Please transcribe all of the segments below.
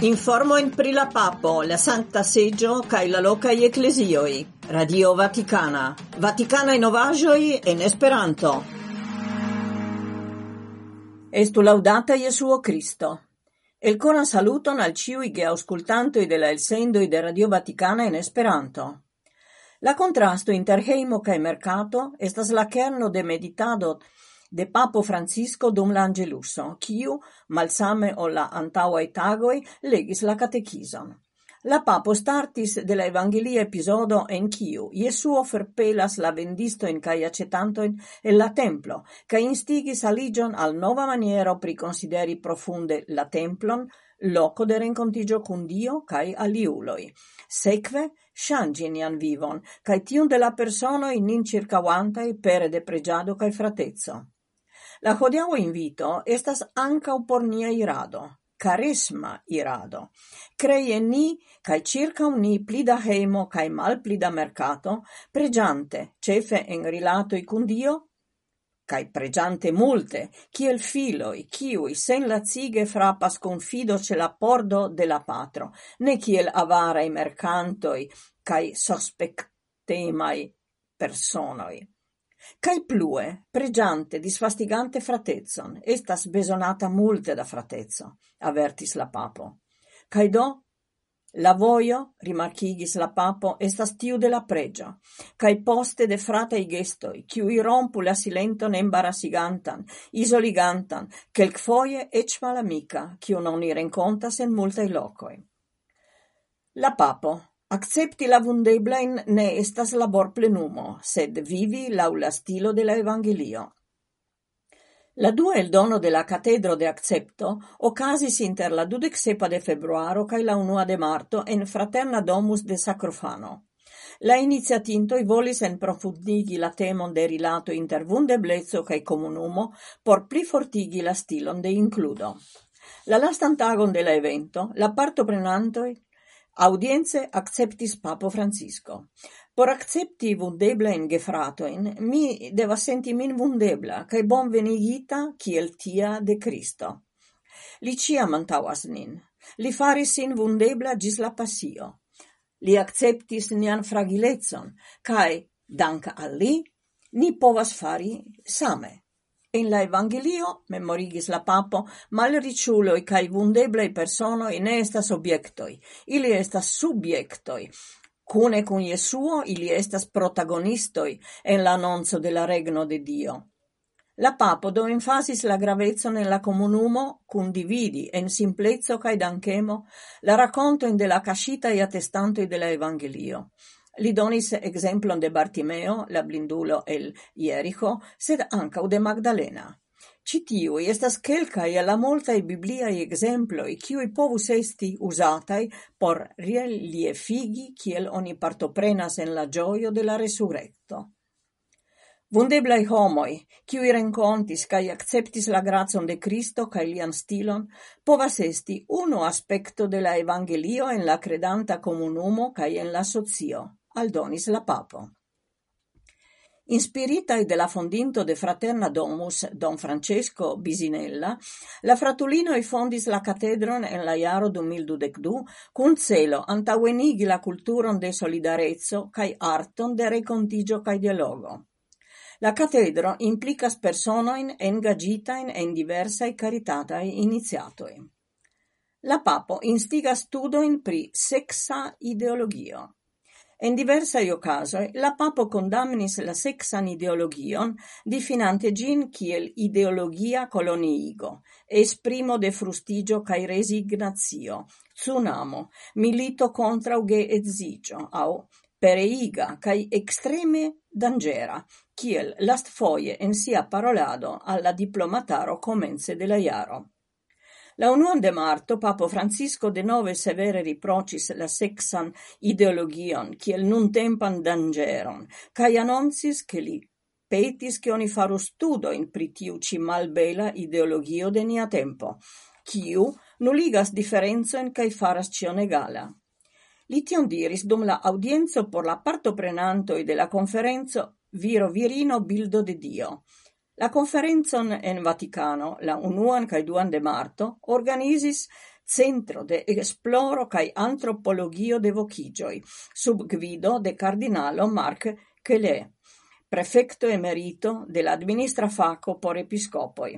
Informo in pri la papo, la Santa Seggio, cae la locai ecclesioi. Radio Vaticana. Vaticana in ovagioi en Esperanto. Estu laudata Jesuo Cristo. El coran saluton al ciui ge auscultantoi de la elsendoi de Radio Vaticana in Esperanto. La contrasto inter heimo cae mercato estas la kerno de meditado de papo Francisco dum l'Angeluso, quiu, kiu, malsame o la antaŭaj tagoj, legis la catechison. La papo startis de la evangelia episodo en kiu Jesuo ferpelas la vendistoin cae acetantoin el la templo, ca instigis aligion al nova maniero pri consideri profunde la templon, loco de rencontigio cun Dio cae aliuloi. Sekve, shangin ian vivon, cae tiun de la persona in incircauantai pere de pregiado cae fratezzo. La hodiaŭa invito estas ankaŭ por nia irado, carisma irado, krei ni kaj circa ni pli da hejmo kaj malpli da mercato, pregiante, cefe en rilatoj kun Dio, kaj pregiante multe, kiel filoj, kiuj senlacige frapas confido ce la pordo de la patro, ne kiel avarai mercantoi, kaj sospectemai personoi. Cai plue, pregiante, disfastigante fratezzon, estas besonata multe da fratezzo, avertis la papo. Cai do, la voio, rimarchigis la papo, estas tiu de la preĝo, cai poste de fratei gestoi, i rompu la silenton embarasigantan, izoligantan, kelkfoje eĉ malamika, kiun oni renkontas en multaj locoi. La papo, Accepti la vundeblain ne estas labor plenumo, sed vivi lau la stilo de la Evangelio. La dua eldono de la catedro de accepto ocasis inter la dudeksepa de februaro cae la unua de marto en fraterna domus de Sacrofano. La iniziatintoi volis enprofundigi la temon de rilato inter vundeblezzo cae comunumo por plifortigi la stilon de includo. La lastantagon de la evento, la partoprenantoj Audience acceptis papo Francisco. Por accepti vundeblain gefratoin, mi deva senti min vundebla, cae bon venigita kiel tia de Cristo. Li cia mantauas nin. Li faris in vundebla gis la passio. Li acceptis nian fragilezon, cae, dank al li, ni povas fari same. In la Evangelio, memorigis la papo, malriciuloi cae vundeblei personoi ne estas obiectoi. ili estas subiectoi. Cune cun Jesuo ili estas protagonistoi en l'annonzo de la regno de Dio. La papo do enfasis la gravezzo nella comunumo cun dividi en simplezzo cae danchemo la racconto in della cascita e attestantoi della Evangelio. Li donis exemplon de Bartimeo, la blindulo el Ierico, sed ancau de Magdalena. Citiui estas quelcae alla multae bibliae exemploi cioi povus esti usatai por reliefigi ciel oni partoprenas en la gioio de la resurrecto. Vundeblai homoi, ciui rencontis cae acceptis la grazon de Cristo cae lian stilon, povas esti uno aspecto de la Evangelio en la credanta comunumo cae en la socio. aldonis la papo. Inspirita e la fondinto de fraterna domus Don Francesco Bisinella, la fratulino e fondis la katedron en la jaro 2012 kun celo antawenigi la culturon de solidarezzo kaj arton de renkontiĝo kaj dialogo. La katedro implicas personojn engaĝitajn en diversaj caritatae iniziatoi. La papo instiga studoin pri sexa ideologio. En diversaj occaso la papo condamnis la sexan ideologion, difinante gin kiel ideologia coloniigo esprimo de frustigio kai resignazio tsunamo milito contra uge geedziĝo au pereiga kai extreme dangera kiel lastfoje en sia parolado alla diplomataro comense de la iaro La unuan de marto papo Francisco de nove severe riprocis la sexan ideologion kiel nuntempan dangeron cae anoncis che li petis che oni faru studo in pritiu ci malbela ideologio de nia tempo, kiu nuligas diferencojn cae faras cion egala. Li tion diris dum la audienzo por la partoprenantoi de la conferenzo Viro virino bildo de Dio, La conferenzon en Vaticano, la unuan cae duan de marto, organizis Centro de Esploro cae Antropologio de Vocigioi, sub gvido de Cardinalo Marc Kelé, prefecto emerito de l'administra faco por episcopoi.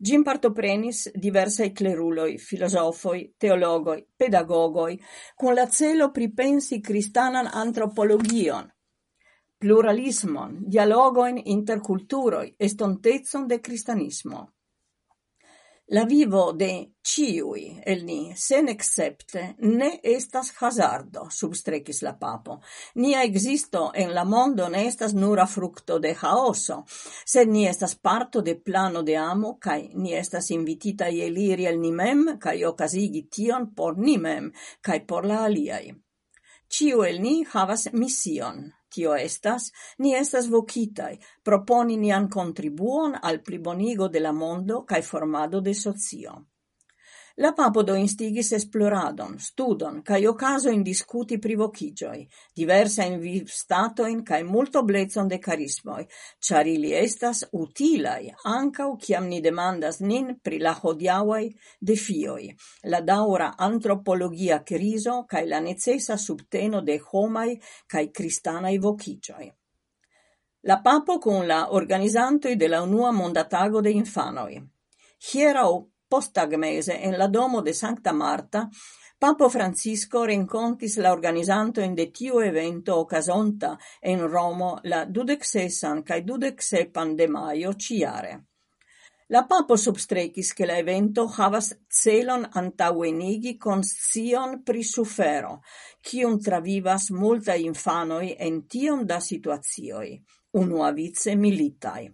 Gin partoprenis diversai cleruloi, filosofoi, teologoi, pedagogoi, con la celo pripensi cristanan antropologion, pluralismon, dialogoin inter kulturoj, estontecon de cristianismo. La vivo de ciui el ni, sen excepte, ne estas hazardo, substrekis la papo. Nia existo en la mondo ne estas nura frukto de haoso, sed ni estas parto de plano de amo kai ni estas invitita eliri el ni mem ocasigi tion por ni mem por la aliaj. Ciu el ni havas mision, tio estas, ni estas vocitai proponi nian contribuon al plibonigo de la mondo cae formado de socio. La papo do instigis esploradon, studon cae ocaso in discuti privocigioi, diversa in viv statoin cae multo multoblecon de carismoi, char ili estas utilai, ancau kiam ni demandas nin pri la hodiauai de fioi, la daura antropologia criso cae la necesa subteno de homai cae kristanaj vocigioi. La papo kun la organizantoj de la unua mondatago de infanoi. Hierau postagmese en la domo de Sancta Marta, Papo Francisco rencontis la organizantojn de tiu evento ocasonta en Romo la dudeksesan kaj dudeksepan de maio ciare. La papo substrecis che la evento havas celon antauenigi conscion pri sufero, cium travivas multa infanoi en tiom da situazioi, unua vice militai.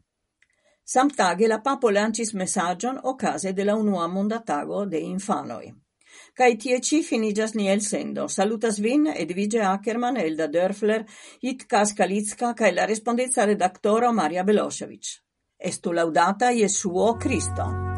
Samtage la papo lancis messagion ocase de la unua mondatago de infanoi. Cai tie ci finigas ni el sendo. Salutas vin Edvige Ackerman, Elda Dörfler, Itka Skalitska cae la respondenza redaktoro Maria Belosevic. Estu laudata Jesuo Cristo.